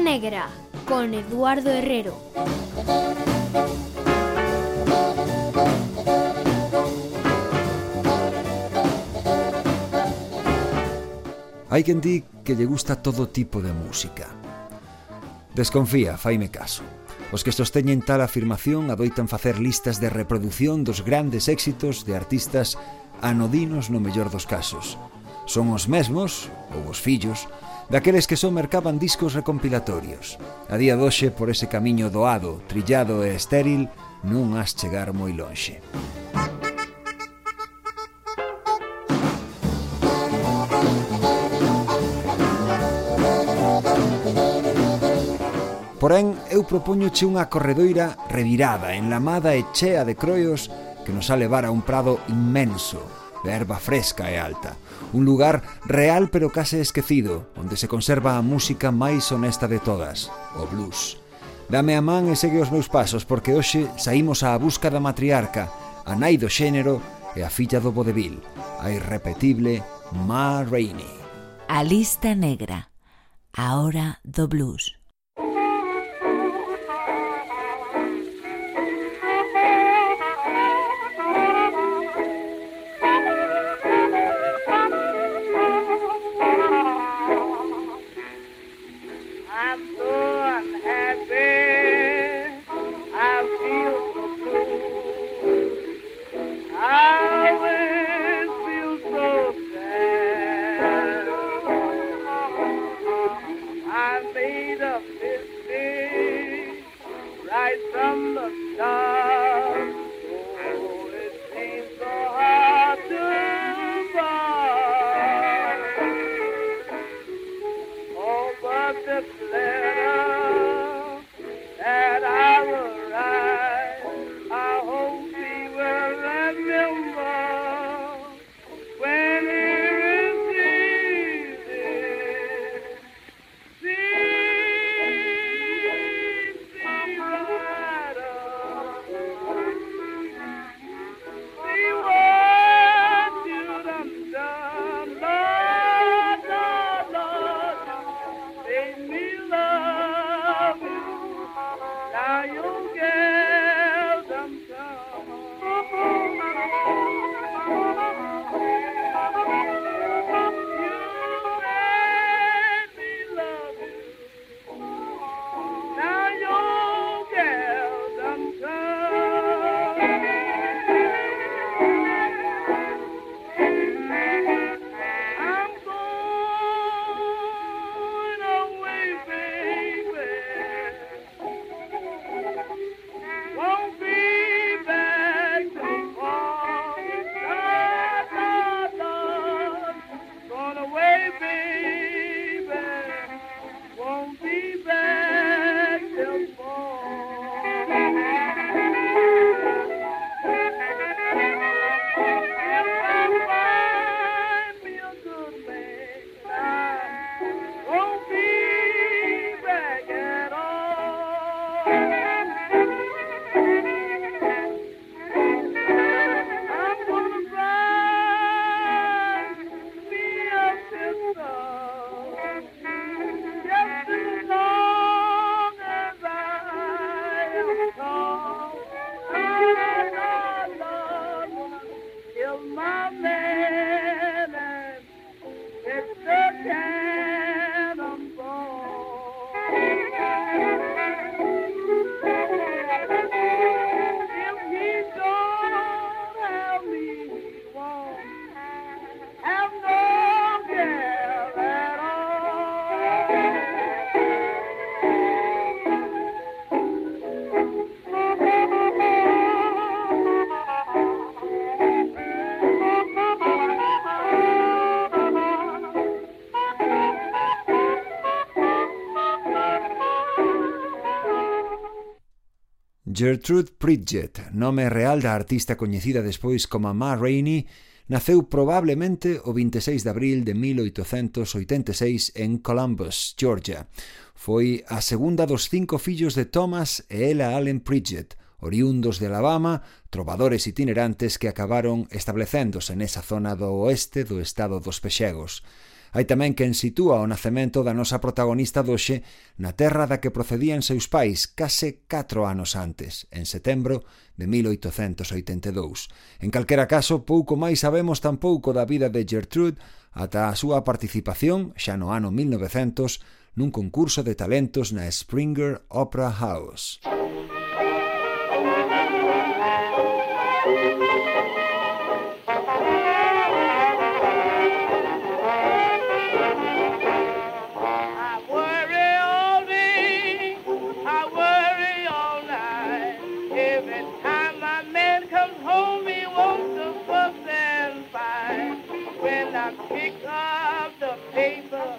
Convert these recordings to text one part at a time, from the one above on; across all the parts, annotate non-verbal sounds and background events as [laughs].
Negra con Eduardo Herrero. Hai quen di que lle gusta todo tipo de música. Desconfía, faime caso. Os que sosteñen tal afirmación adoitan facer listas de reprodución dos grandes éxitos de artistas anodinos no mellor dos casos. Son os mesmos, ou os fillos, daqueles que só mercaban discos recompilatorios. A día doxe, por ese camiño doado, trillado e estéril, non has chegar moi lonxe. Porén, eu propoñoche unha corredoira revirada, enlamada e chea de croios que nos a levar a un prado inmenso, de erva fresca e alta, un lugar real pero case esquecido, onde se conserva a música máis honesta de todas, o blues. Dame a man e segue os meus pasos porque hoxe saímos á busca da matriarca, a nai do xénero e a filla do vodevil, a irrepetible Ma Rainey. A lista negra, a hora do blues. Gertrude Pridgett, nome real da artista coñecida despois como Ma Rainey, naceu probablemente o 26 de abril de 1886 en Columbus, Georgia. Foi a segunda dos cinco fillos de Thomas e Ella Allen Pridgett, oriundos de Alabama, trovadores itinerantes que acabaron establecéndose nesa zona do oeste do estado dos Pexegos. Hai tamén quen sitúa o nacemento da nosa protagonista doxe na terra da que procedían seus pais case 4 anos antes, en setembro de 1882. En calquera caso, pouco máis sabemos tampouco da vida de Gertrude ata a súa participación, xa no ano 1900, nun concurso de talentos na Springer Opera House. Every time my man comes home, he wants to fuss and fight. When I pick up the paper,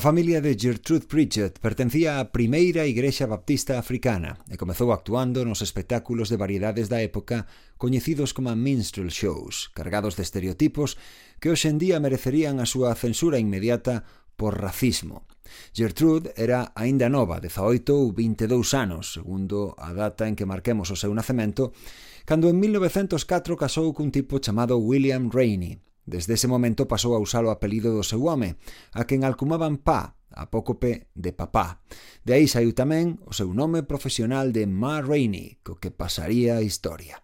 A familia de Gertrude Pritchett pertencía á primeira igrexa baptista africana e comezou actuando nos espectáculos de variedades da época coñecidos como minstrel shows, cargados de estereotipos que hoxendía merecerían a súa censura inmediata por racismo. Gertrude era aínda nova, 18 ou 22 anos, segundo a data en que marquemos o seu nacemento, cando en 1904 casou cun tipo chamado William Rainey, Desde ese momento pasou a usar o apelido do seu home, a quen alcumaban Pa, apócope de papá. De aí saiu tamén o seu nome profesional de Ma Rainey, co que pasaría a historia.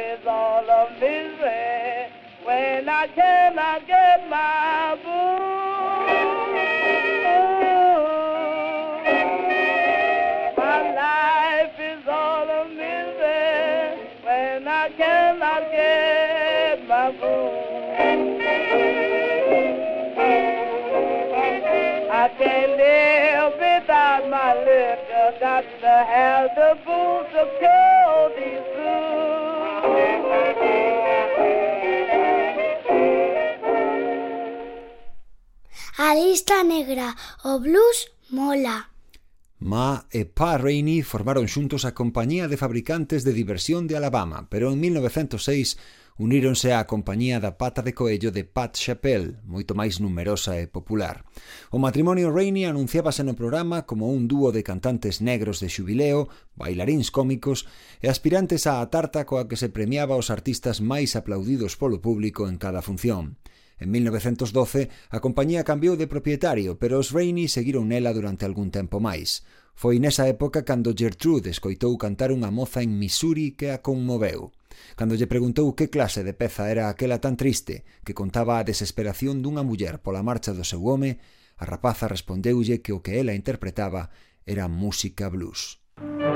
Is all a misery when I cannot get my boo. My life is all a misery when I cannot get my boo. I can't live without my liquor. Got to have the booze to kill lista negra, o blues mola. Ma e Pa Rainey formaron xuntos a Compañía de Fabricantes de Diversión de Alabama, pero en 1906 uníronse á compañía da pata de coello de Pat Chappell, moito máis numerosa e popular. O matrimonio Rainey anunciábase no programa como un dúo de cantantes negros de xubileo, bailaríns cómicos e aspirantes á tarta coa que se premiaba os artistas máis aplaudidos polo público en cada función. En 1912 a compañía cambiou de propietario, pero os Rainey seguiron nela durante algún tempo máis. Foi nesa época cando Gertrude escoitou cantar unha moza en Missouri que a conmoveu. Cando lle preguntou que clase de peza era aquela tan triste que contaba a desesperación dunha muller pola marcha do seu home, a rapaza respondeulle que o que ela interpretaba era música blues. Música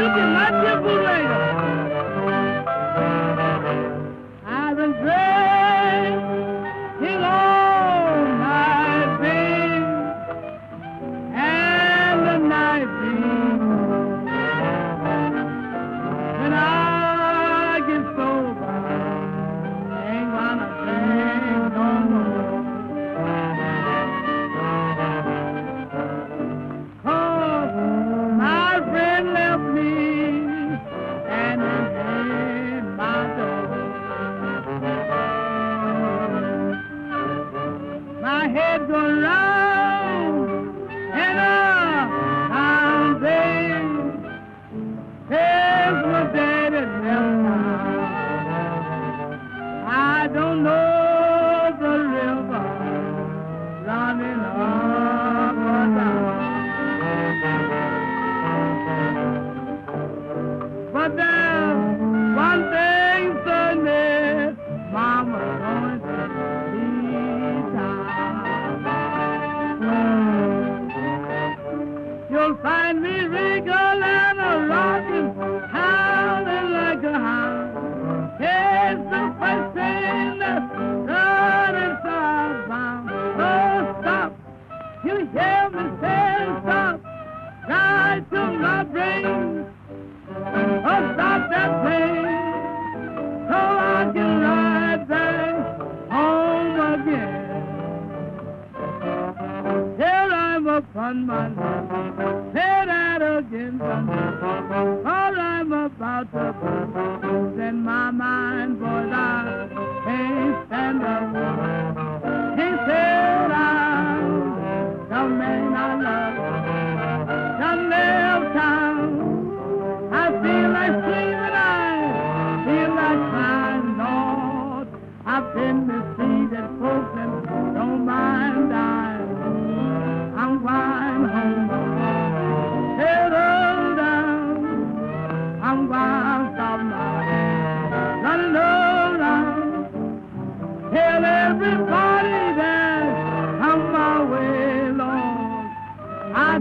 Campeonato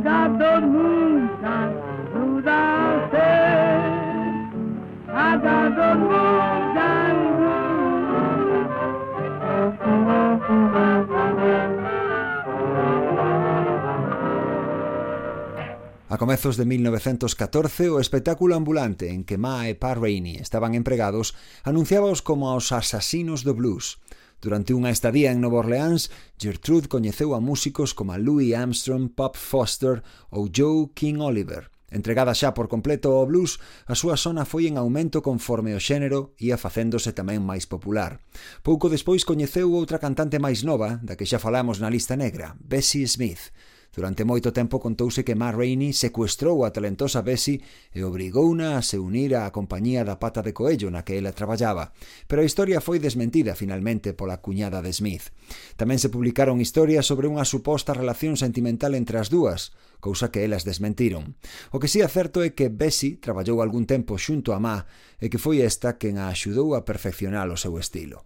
got those moonshine blues, I'll say. I got those A comezos de 1914, o espectáculo ambulante en que Ma e Pa Rainey estaban empregados anunciábaos como os asasinos do blues. Durante unha estadía en Nova Orleans, Gertrude coñeceu a músicos como a Louis Armstrong, Pop Foster ou Joe King Oliver. Entregada xa por completo ao blues, a súa sona foi en aumento conforme o xénero ia facéndose tamén máis popular. Pouco despois coñeceu outra cantante máis nova, da que xa falamos na lista negra, Bessie Smith, Durante moito tempo contouse que Ma Rainey secuestrou a talentosa Bessie e obrigouna a se unir á compañía da pata de coello na que ela traballaba, pero a historia foi desmentida finalmente pola cuñada de Smith. Tamén se publicaron historias sobre unha suposta relación sentimental entre as dúas, cousa que elas desmentiron. O que sí é certo é que Bessie traballou algún tempo xunto a Ma e que foi esta quen a axudou a perfeccionar o seu estilo.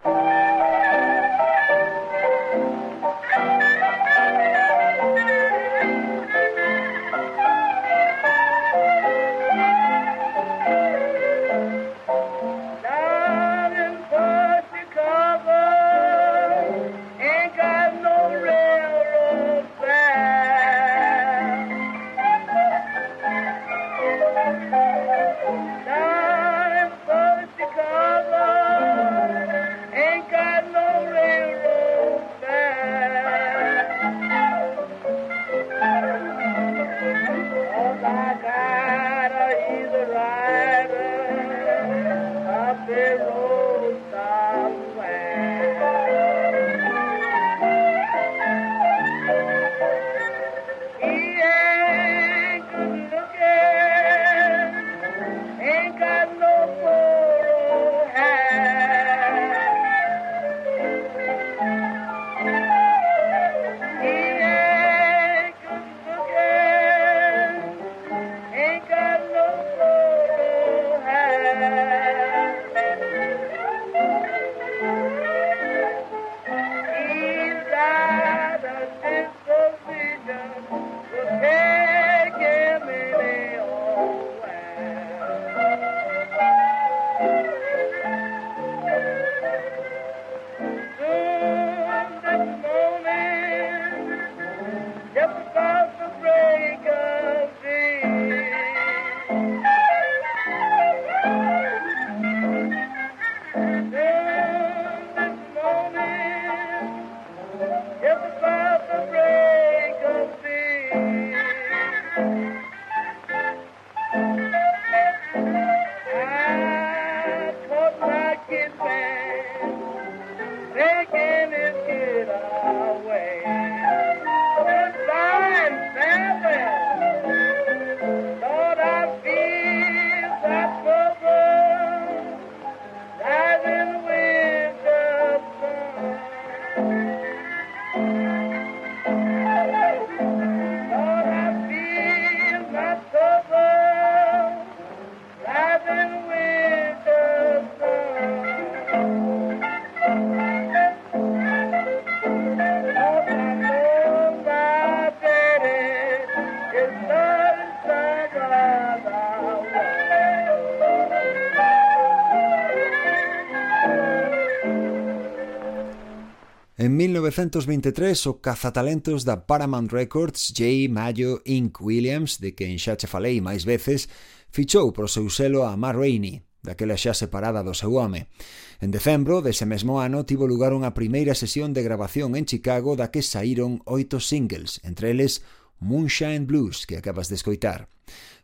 En 1923, o cazatalentos da Paramount Records, J. Mayo Inc. Williams, de quen xa che falei máis veces, fichou pro seu selo a Ma Rainey, daquela xa separada do seu home. En decembro dese mesmo ano tivo lugar unha primeira sesión de grabación en Chicago da que saíron oito singles, entre eles Moonshine Blues que acabas de escoitar.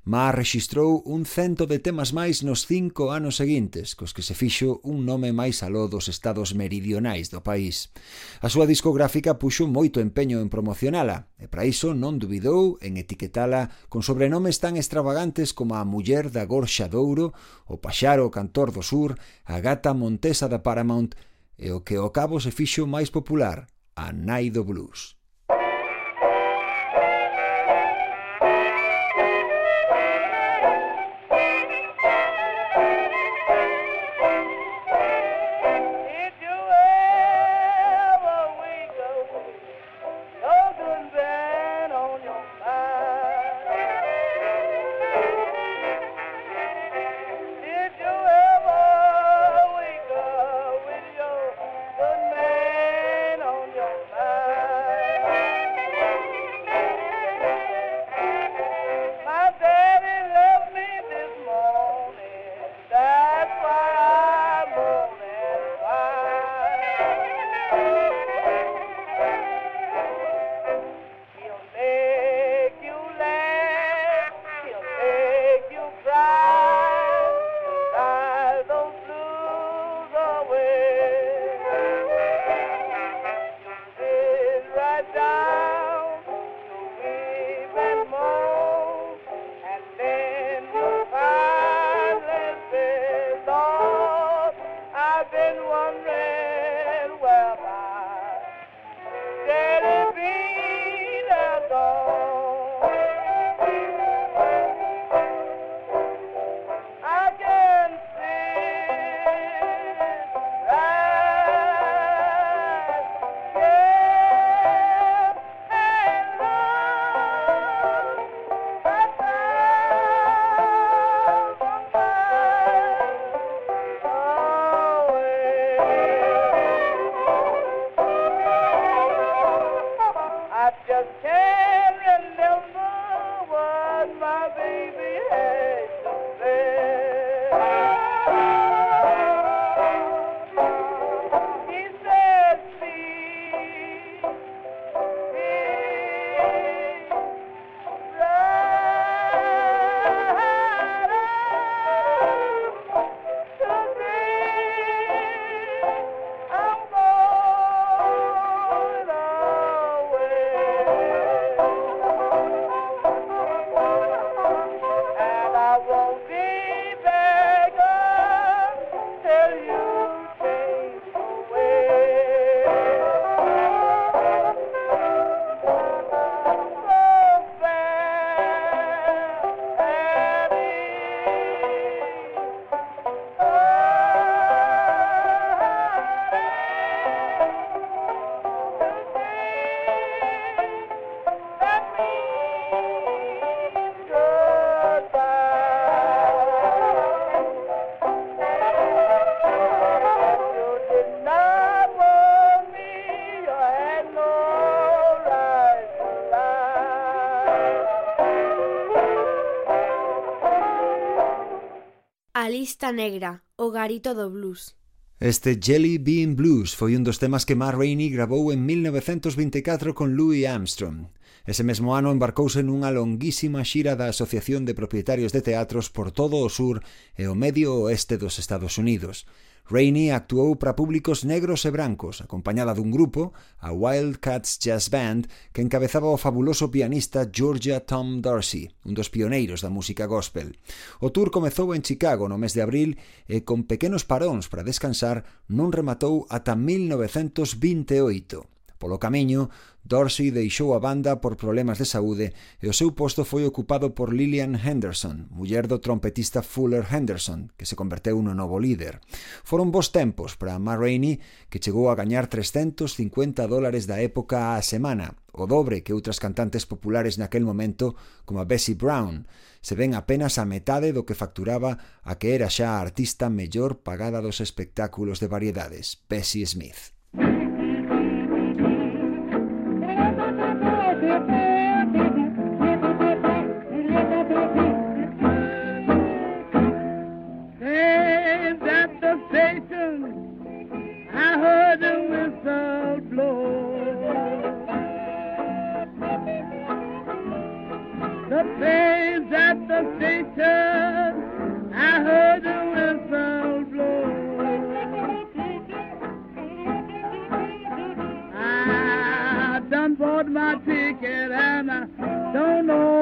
Mas rexistrou un cento de temas máis nos cinco anos seguintes, cos que se fixo un nome máis aló dos estados meridionais do país. A súa discográfica puxo moito empeño en promocionala, e para iso non dubidou en etiquetala con sobrenomes tan extravagantes como a muller da Gorxa Douro, o paxaro cantor do sur, a gata montesa da Paramount, e o que ao cabo se fixo máis popular, a Nai do Blues. Lista negra, o garito do blues. Este Jelly Bean Blues foi un dos temas que Ma Rainey grabou en 1924 con Louis Armstrong. Ese mesmo ano embarcouse nunha longuísima xira da Asociación de Propietarios de Teatros por todo o sur e o medio oeste dos Estados Unidos. Rainey actuou para públicos negros e brancos, acompañada dun grupo, a Wildcats Jazz Band, que encabezaba o fabuloso pianista Georgia Tom Dorsey, un dos pioneiros da música gospel. O tour comezou en Chicago no mes de abril e con pequenos paróns para descansar non rematou ata 1928. Polo camiño, Dorsey deixou a banda por problemas de saúde e o seu posto foi ocupado por Lillian Henderson, muller do trompetista Fuller Henderson, que se converteu no novo líder. Foron bons tempos para Ma Rainey, que chegou a gañar 350 dólares da época á semana, o dobre que outras cantantes populares naquel momento como a Bessie Brown, se ven apenas a metade do que facturaba a que era xa a artista mellor pagada dos espectáculos de variedades, Bessie Smith. Lord. The pains at the station, I heard the whistle blow. I done bought my ticket and I don't know.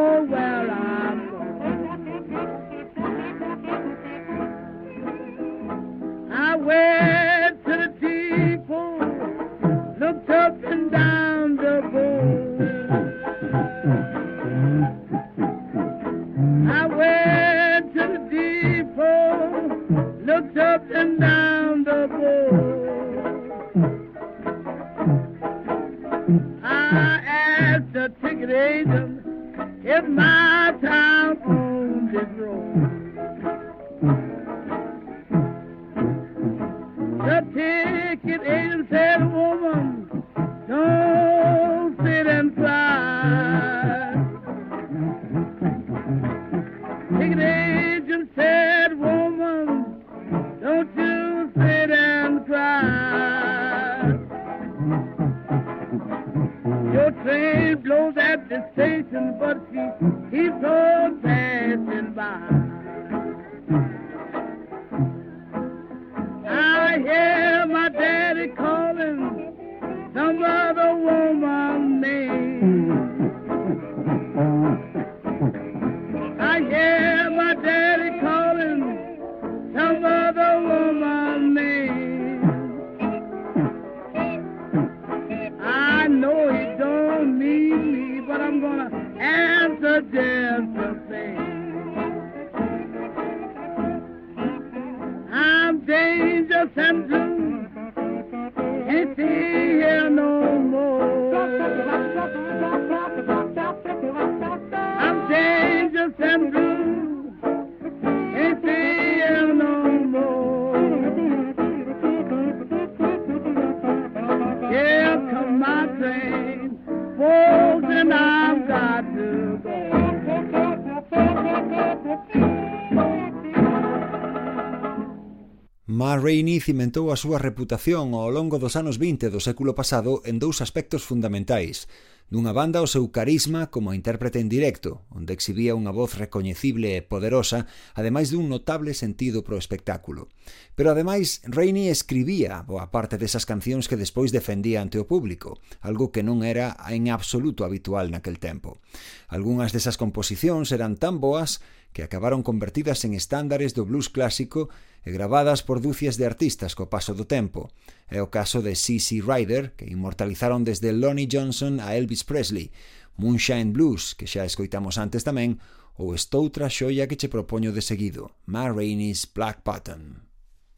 cimentou a súa reputación ao longo dos anos 20 do século pasado en dous aspectos fundamentais. Dunha banda o seu carisma como intérprete en directo, onde exhibía unha voz recoñecible e poderosa, ademais dun notable sentido pro espectáculo. Pero ademais, Rainey escribía boa parte desas cancións que despois defendía ante o público, algo que non era en absoluto habitual naquel tempo. Algunhas desas composicións eran tan boas que acabaron convertidas en estándares do blues clásico e gravadas por dúcias de artistas co paso do tempo. É o caso de C.C. Ryder, que inmortalizaron desde Lonnie Johnson a Elvis Presley, Moonshine Blues, que xa escoitamos antes tamén, ou estoutra xoia que che propoño de seguido, Ma Rainey's Black Button.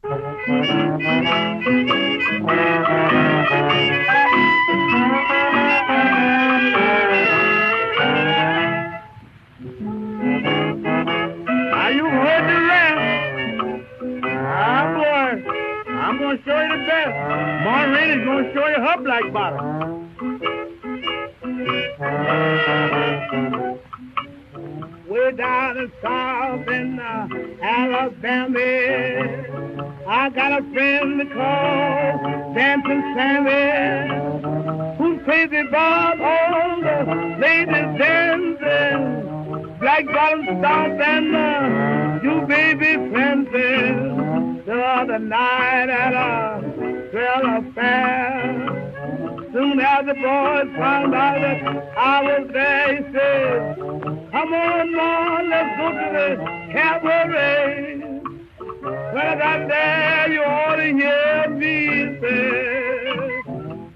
Música [laughs] going to show you the best. Maureen is going to show you her black bottom. Way down in South in uh, Alabama, I got a friend called Dancing Sammy, who's crazy about all the ladies dancing, black bottom stomp and uh, you baby prancing. The other night at a trail affair. Soon as the boys found out that I was there, he said, Come on, Mom, let's go to the cabaret. When I got there, you ought to hear me say,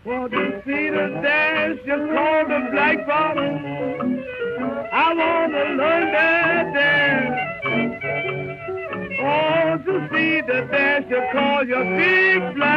Want to see the dance you call the black bottom. I want to learn that dance. Oh, to see the dance you call your big black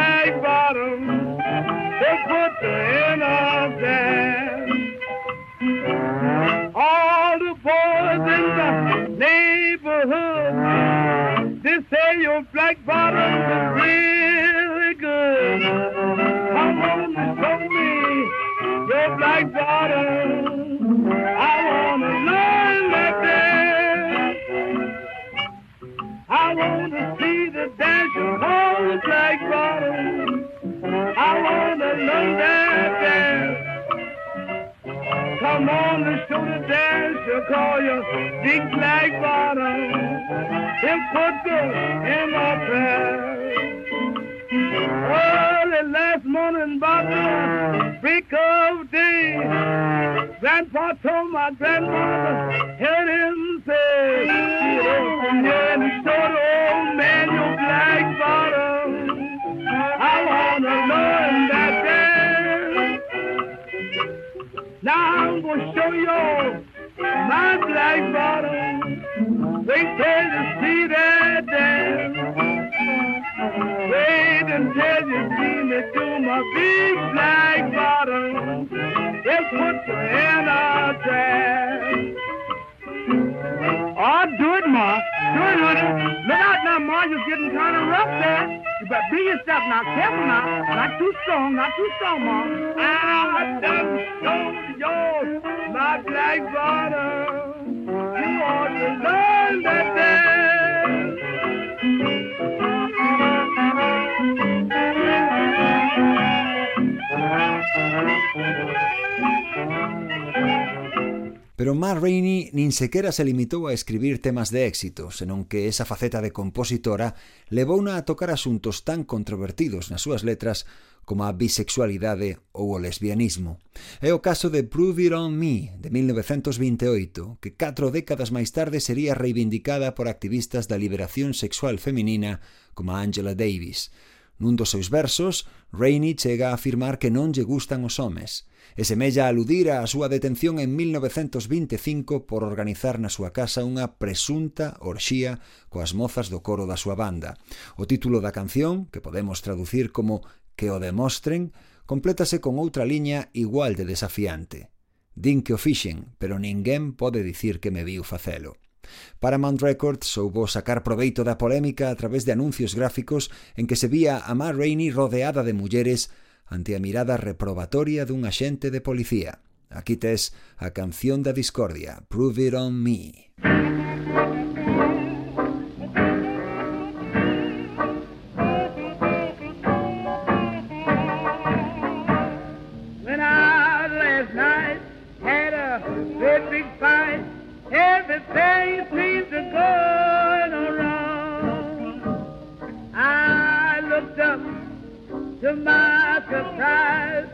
you call you big black bottom. And put the in my prayer. Early last morning, about the break of day, Grandpa told my grandmother, heard him say, and he showed the old man your black bottom. I wanna learn that dance. Now I'm gonna show you my black bottom. Wait till you see that dance. Wait until you see me do my big black bottom. They'll put you in a trance. Oh, do it, Ma. Do it, honey. Look out now, Ma. You're getting kind of rough there. Better be yourself now. Careful now. Not too strong. Not too strong, Ma. I done showed you my black bottom. You ought to learn that dance. Pero Mar Rainey nin sequera se limitou a escribir temas de éxito, senón que esa faceta de compositora levouna a tocar asuntos tan controvertidos nas súas letras como a bisexualidade ou o lesbianismo. É o caso de Prove It On Me, de 1928, que catro décadas máis tarde sería reivindicada por activistas da liberación sexual feminina como Angela Davis, Nun dos seus versos, Rainey chega a afirmar que non lle gustan os homes, e semella aludir á súa detención en 1925 por organizar na súa casa unha presunta orxía coas mozas do coro da súa banda. O título da canción, que podemos traducir como Que o demostren, complétase con outra liña igual de desafiante. Din que o fixen, pero ninguén pode dicir que me viu facelo. Paramount Records soubo sacar proveito da polémica a través de anuncios gráficos en que se vía a Ma Rainey rodeada de mulleres ante a mirada reprobatoria dun axente de policía. Aquí tes a canción da discordia, Prove It On Me. I looked up to my surprise,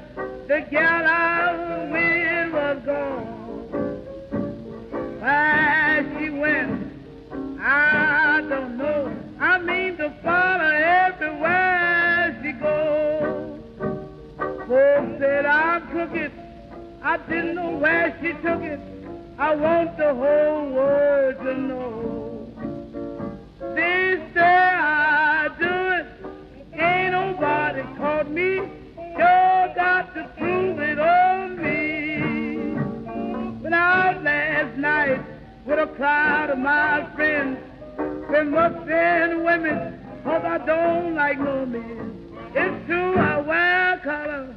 the gal I with was gone. Where she went, I don't know. I mean to follow everywhere she goes. Folks said I'm crooked. I didn't know where she took it. I want the whole world to know. This day I do it. Ain't nobody caught me. Sure got to prove it on me. Went out last night with a crowd of my friends. Been women, cause I don't like no men. It's true I wear color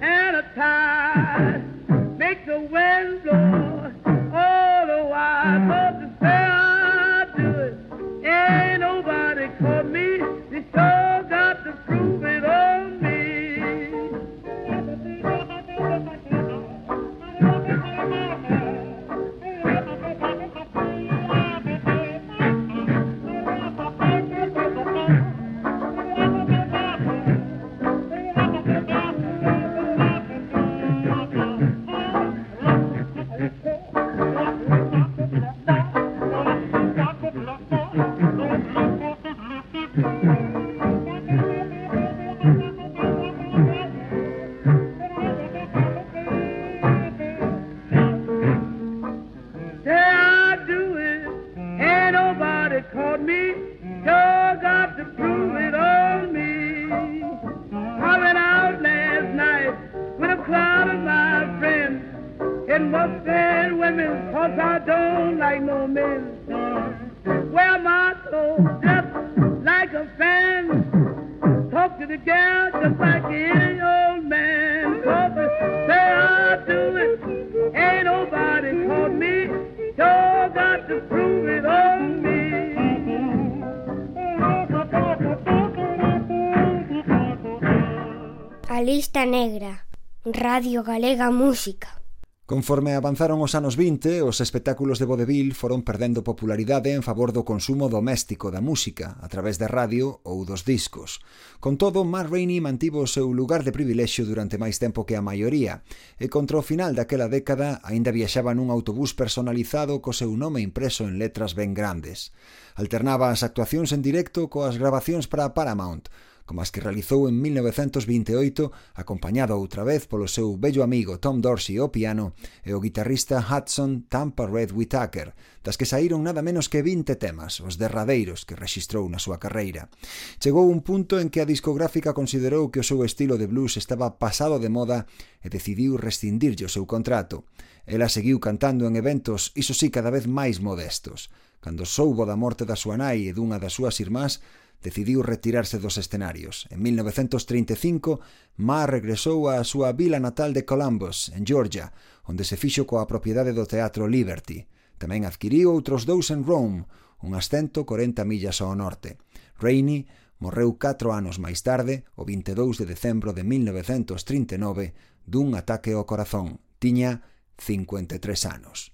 and a tie. The wind blow all the while. Radio Galega Música. Conforme avanzaron os anos 20, os espectáculos de vodevil foron perdendo popularidade en favor do consumo doméstico da música, a través da radio ou dos discos. Con todo, Matt Rainey mantivo o seu lugar de privilexio durante máis tempo que a maioría, e contra o final daquela década aínda viaxaba nun autobús personalizado co seu nome impreso en letras ben grandes. Alternaba as actuacións en directo coas grabacións para Paramount, como as que realizou en 1928, acompañado outra vez polo seu bello amigo Tom Dorsey ao piano e o guitarrista Hudson Tampa Red Whittaker, das que saíron nada menos que 20 temas, os derradeiros que registrou na súa carreira. Chegou un punto en que a discográfica considerou que o seu estilo de blues estaba pasado de moda e decidiu rescindirlle o seu contrato. Ela seguiu cantando en eventos, iso sí, cada vez máis modestos. Cando soubo da morte da súa nai e dunha das súas irmás, decidiu retirarse dos escenarios. En 1935, Ma regresou á súa vila natal de Columbus, en Georgia, onde se fixo coa propiedade do Teatro Liberty. Tamén adquiriu outros dous en Rome, unhas 140 millas ao norte. Rainey morreu 4 anos máis tarde, o 22 de decembro de 1939, dun ataque ao corazón. Tiña 53 anos.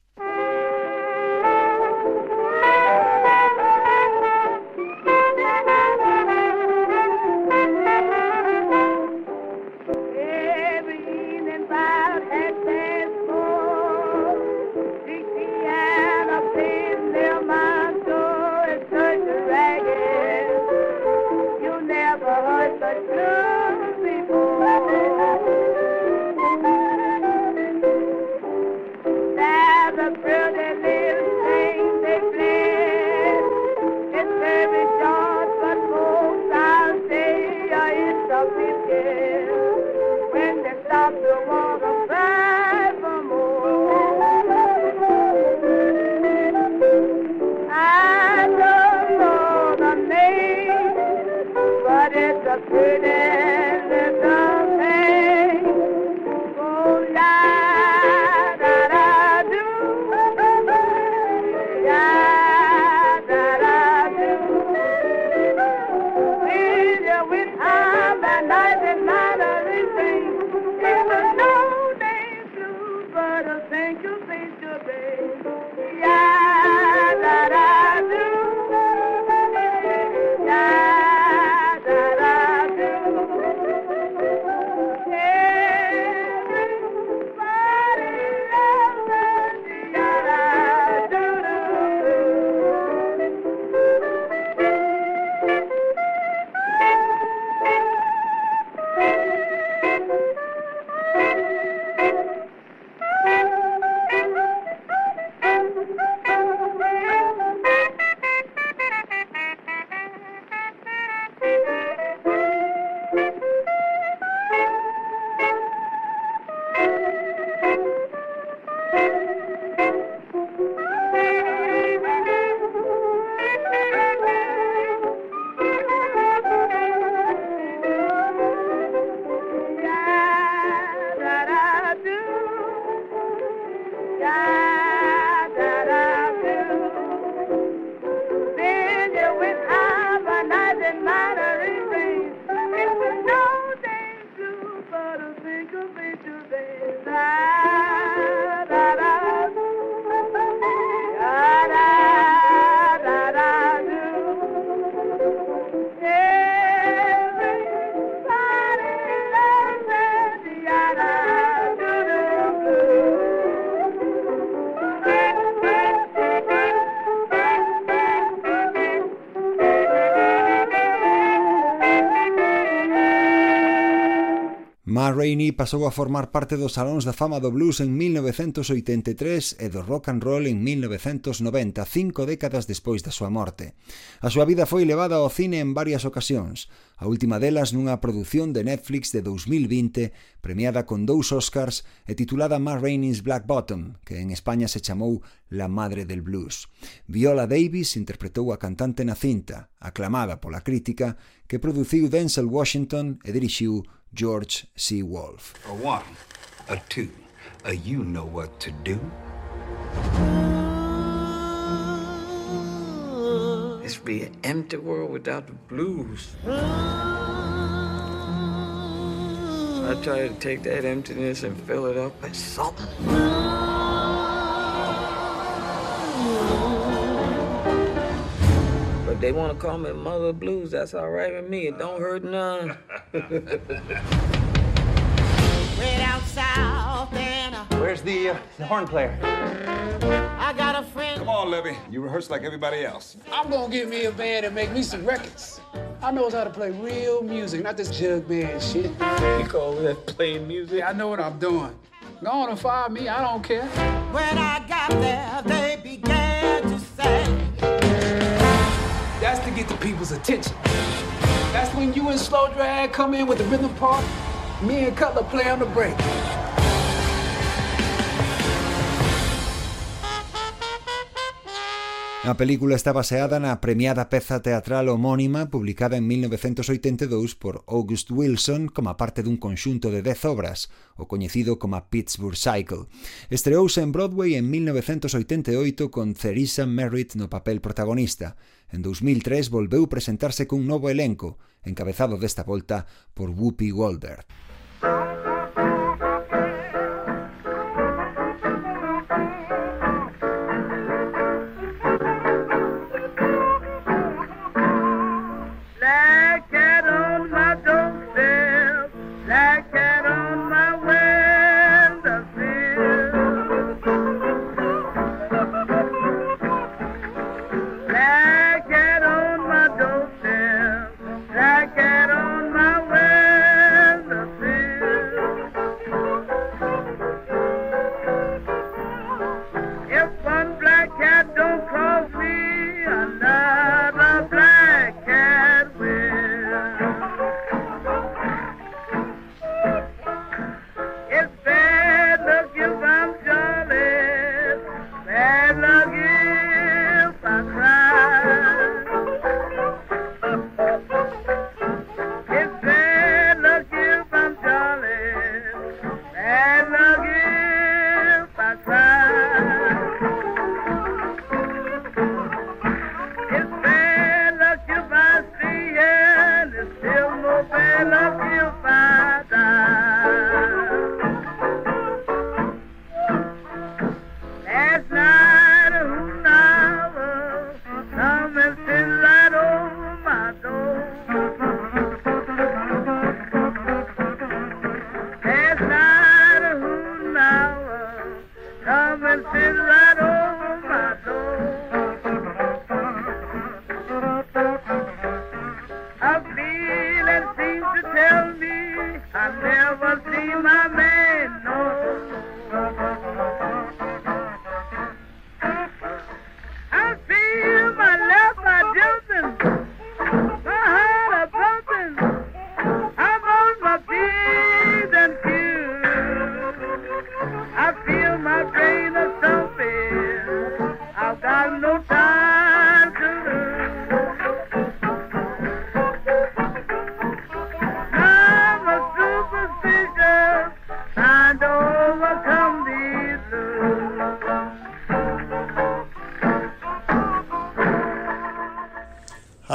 Ma Rainey pasou a formar parte dos Salóns da Fama do Blues en 1983 e do Rock and Roll en 1990, cinco décadas despois da súa morte. A súa vida foi levada ao cine en varias ocasións, a última delas nunha produción de Netflix de 2020 premiada con dous Oscars e titulada Ma Rainey's Black Bottom, que en España se chamou La Madre del Blues. Viola Davis interpretou a cantante na cinta, aclamada pola crítica, que produciu Denzel Washington e dirixiu George C. Wolfe. A one, a two, a you know what to do. This would be an empty world without the blues. I try to take that emptiness and fill it up with something. But they want to call me Mother Blues. That's all right with me. It don't hurt none. [laughs] Way down south and uh, Where's the, uh, the horn player? I got a friend. Come on, Levy. You rehearse like everybody else. I'm gonna get me a band and make me some records. I knows how to play real music, not this jug band shit. You call that playing music? Yeah, I know what I'm doing. Go on and fire me, I don't care. When I got there, they began people's attention. That's when you and Slow Drag come in with the rhythm part. Me and Cutler play on the break. A película está baseada na premiada peza teatral homónima publicada en 1982 por August Wilson como parte dun conxunto de 10 obras, o coñecido como Pittsburgh Cycle. Estreouse en Broadway en 1988 con Theresa Merritt no papel protagonista. En 2003 volveu presentarse cun novo elenco, encabezado desta volta por Whoopi Goldberg.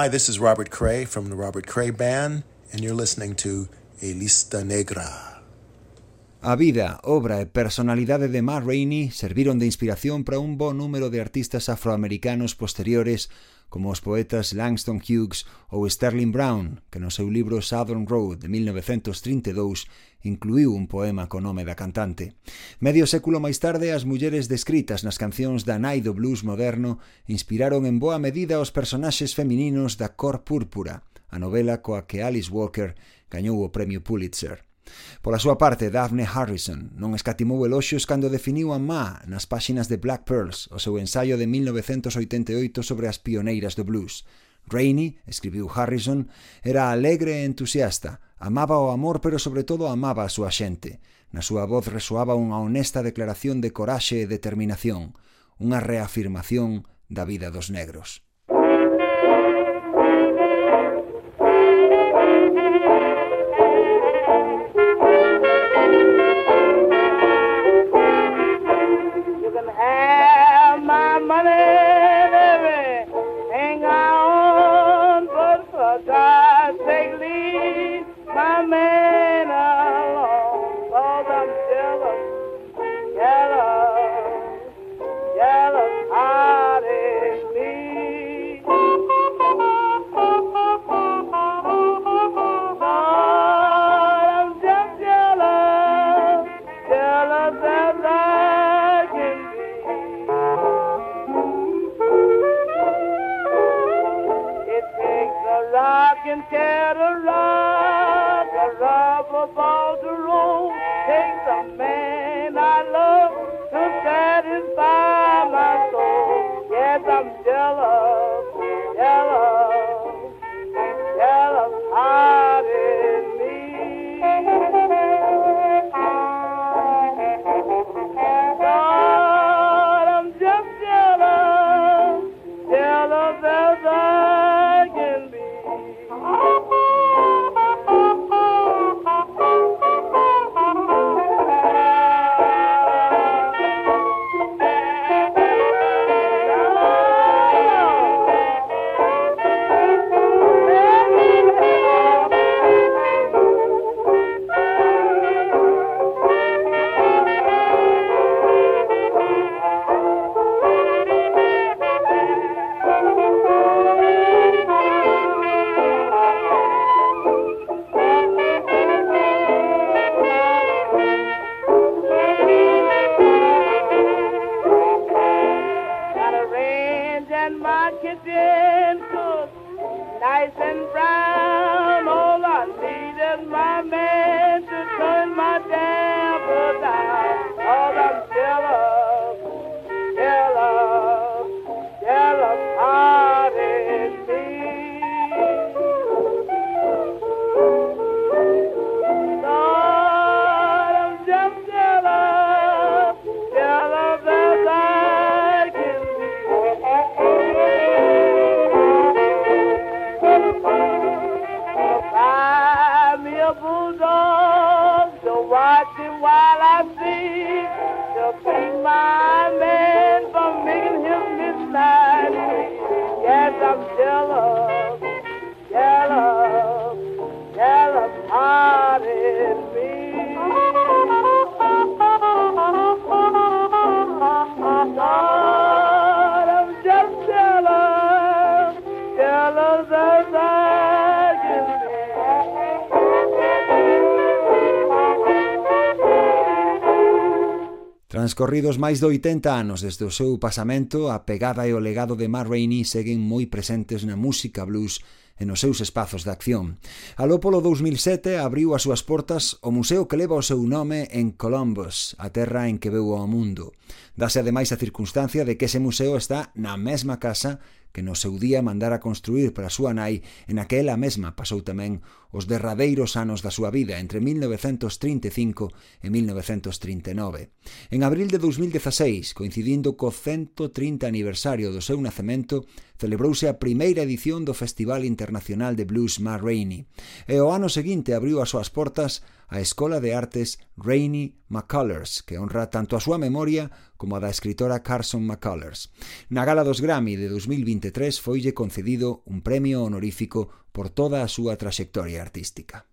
Hi, this is Robert Cray from the Robert Cray Band, and you're listening to A Lista Negra. A vida, obra e personalidade de Ma Rainey serviron de inspiración para un bo número de artistas afroamericanos posteriores como os poetas Langston Hughes ou Sterling Brown, que no seu libro Southern Road de 1932 incluiu un poema co nome da cantante. Medio século máis tarde, as mulleres descritas nas cancións da nai do blues moderno inspiraron en boa medida os personaxes femininos da cor púrpura, a novela coa que Alice Walker gañou o premio Pulitzer. Pola súa parte, Daphne Harrison non escatimou eloxios cando definiu a má nas páxinas de Black Pearls, o seu ensaio de 1988 sobre as pioneiras do blues. Rainey, escribiu Harrison, era alegre e entusiasta, amaba o amor pero sobre todo amaba a súa xente. Na súa voz resoaba unha honesta declaración de coraxe e determinación, unha reafirmación da vida dos negros. money. Transcorridos máis de 80 anos desde o seu pasamento, a pegada e o legado de Matt Rainey seguen moi presentes na música blues e nos seus espazos de acción. Aló polo 2007 abriu as súas portas o museo que leva o seu nome en Columbus, a terra en que veu ao mundo. Dase ademais a circunstancia de que ese museo está na mesma casa que no seu día mandara construir para a súa nai e naquela mesma pasou tamén os derradeiros anos da súa vida entre 1935 e 1939. En abril de 2016, coincidindo co 130 aniversario do seu nacemento, celebrouse a primeira edición do Festival Internacional de Blues Ma Rainey e o ano seguinte abriu as súas portas a Escola de Artes Rainey McCullers, que honra tanto a súa memoria como a da escritora Carson McCullers. Na gala dos Grammy de 2023 foille concedido un premio honorífico por toda a súa traxectoria artística.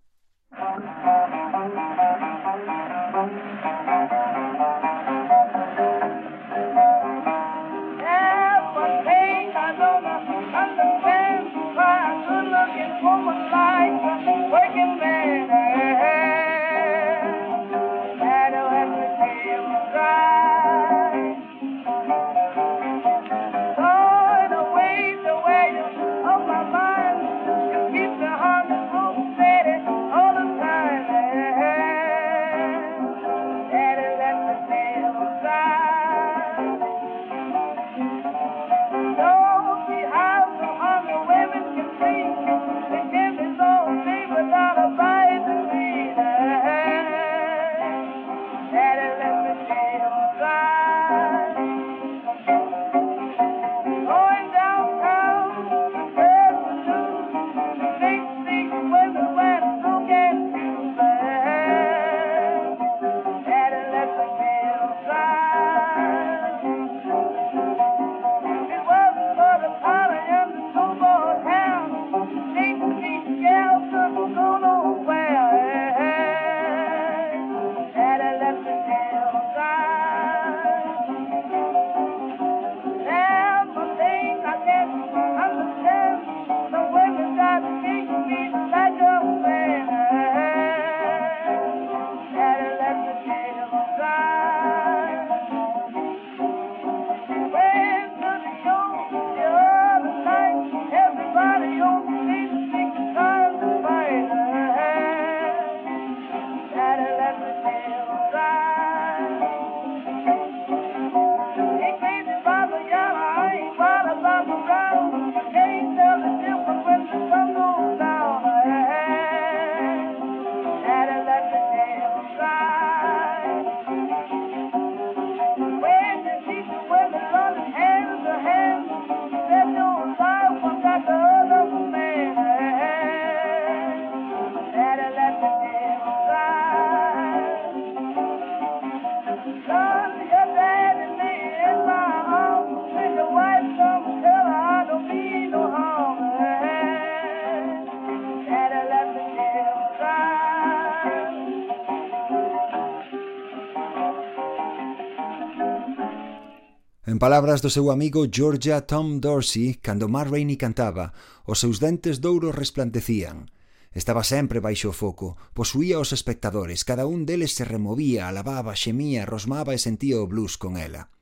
palabras do seu amigo Georgia Tom Dorsey, cando Mar Rainey cantaba, os seus dentes de ouro resplandecían. Estaba sempre baixo o foco, posuía os espectadores, cada un deles se removía, alababa, xemía, rosmaba e sentía o blues con ela.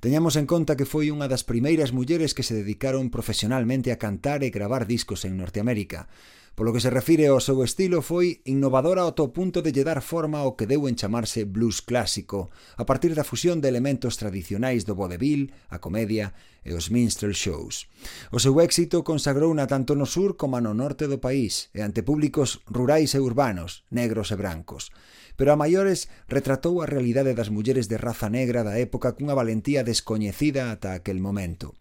Teñamos en conta que foi unha das primeiras mulleres que se dedicaron profesionalmente a cantar e gravar discos en Norteamérica. Polo que se refire ao seu estilo foi innovadora ao punto de lle dar forma ao que deu en chamarse blues clásico, a partir da fusión de elementos tradicionais do vodevil, a comedia e os minstrel shows. O seu éxito consagrouna tanto no sur como no norte do país e ante públicos rurais e urbanos, negros e brancos. Pero a maiores retratou a realidade das mulleres de raza negra da época cunha valentía descoñecida ata aquel momento.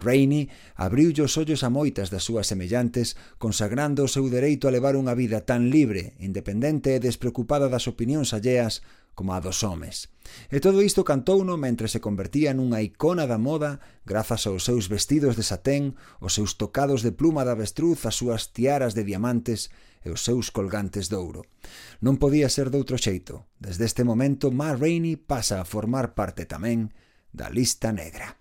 Rainey abriulle os ollos a moitas das súas semellantes, consagrando o seu dereito a levar unha vida tan libre, independente e despreocupada das opinións alleas como a dos homes. E todo isto cantouno mentre se convertía nunha icona da moda grazas aos seus vestidos de satén, os seus tocados de pluma da avestruz, as súas tiaras de diamantes e os seus colgantes de ouro. Non podía ser doutro xeito. Desde este momento, Ma Rainey pasa a formar parte tamén da lista negra.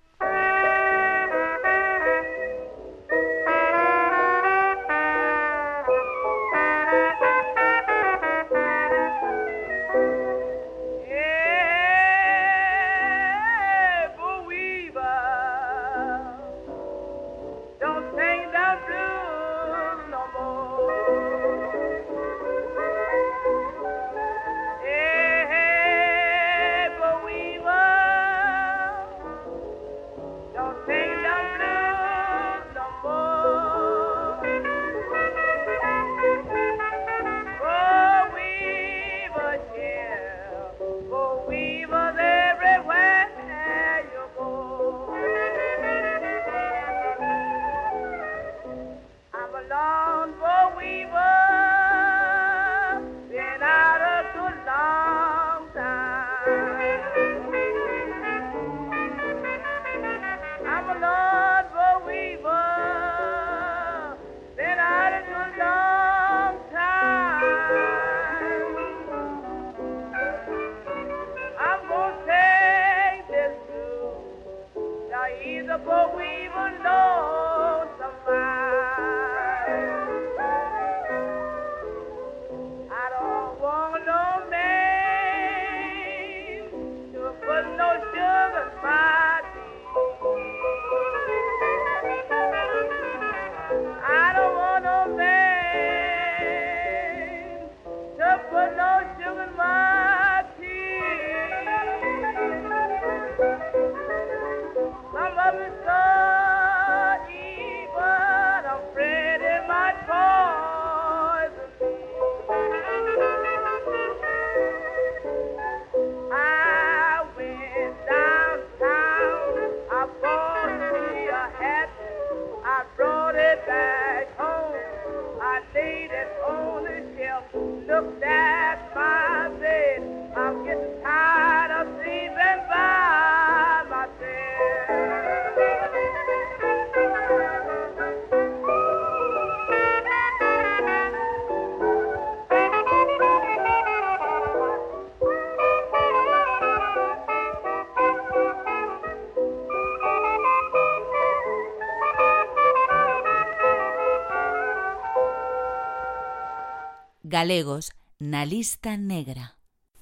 Galegos na lista negra.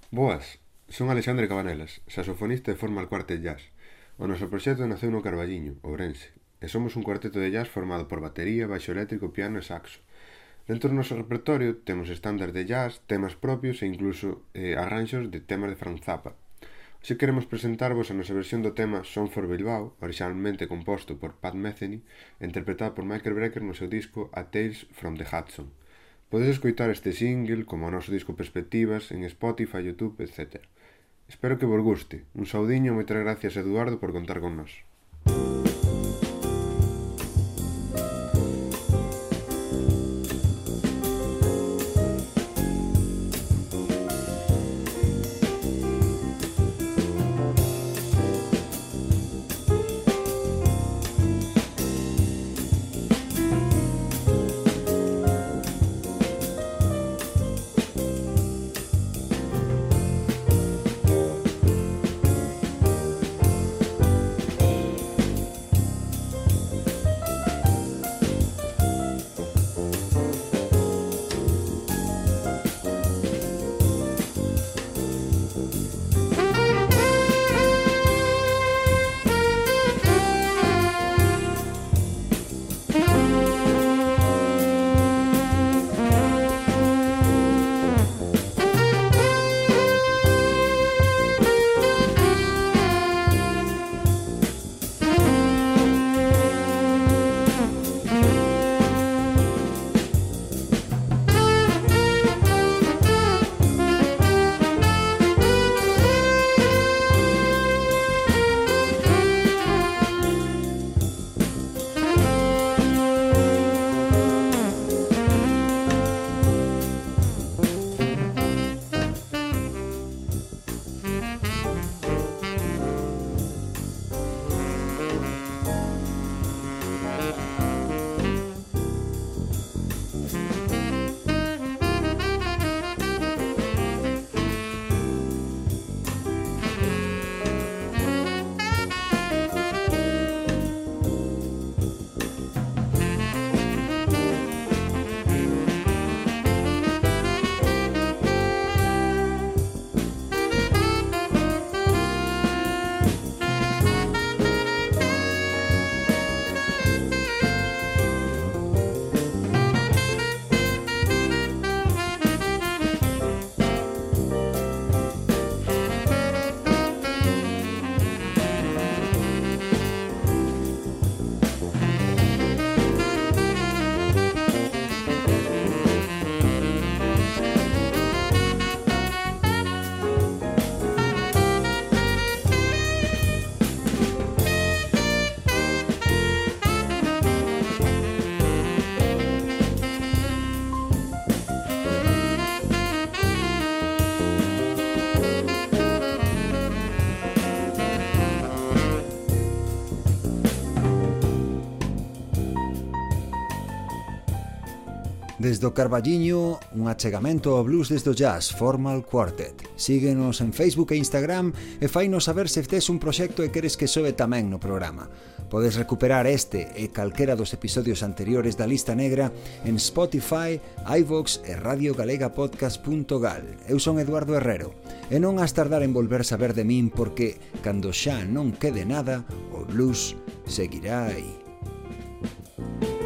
Boas, son Alexandre Cabanelas, saxofonista de forma al cuartet jazz. O noso proxecto naceu no Carballiño, Ourense, e somos un cuarteto de jazz formado por batería, baixo eléctrico, piano e saxo. Dentro do noso repertorio temos estándares de jazz, temas propios e incluso eh, arranxos de temas de Franz Zappa. Hoxe queremos presentarvos a nosa versión do tema Son for Bilbao, originalmente composto por Pat Metheny, interpretado por Michael Brecker no seu disco A Tales from the Hudson. Podes escoitar este single, como o noso disco Perspectivas, en Spotify, Youtube, etc. Espero que vos guste. Un saudiño e moitas gracias Eduardo por contar con nós. Desde o Carballiño, un achegamento ao blues desde o jazz, Formal Quartet. Síguenos en Facebook e Instagram e fainos saber se tes un proxecto e queres que sobe tamén no programa. Podes recuperar este e calquera dos episodios anteriores da lista negra en Spotify, iVox e radiogalegapodcast.gal. Eu son Eduardo Herrero e non has tardar en volver saber de min porque, cando xa non quede nada, o blues seguirá aí. thank you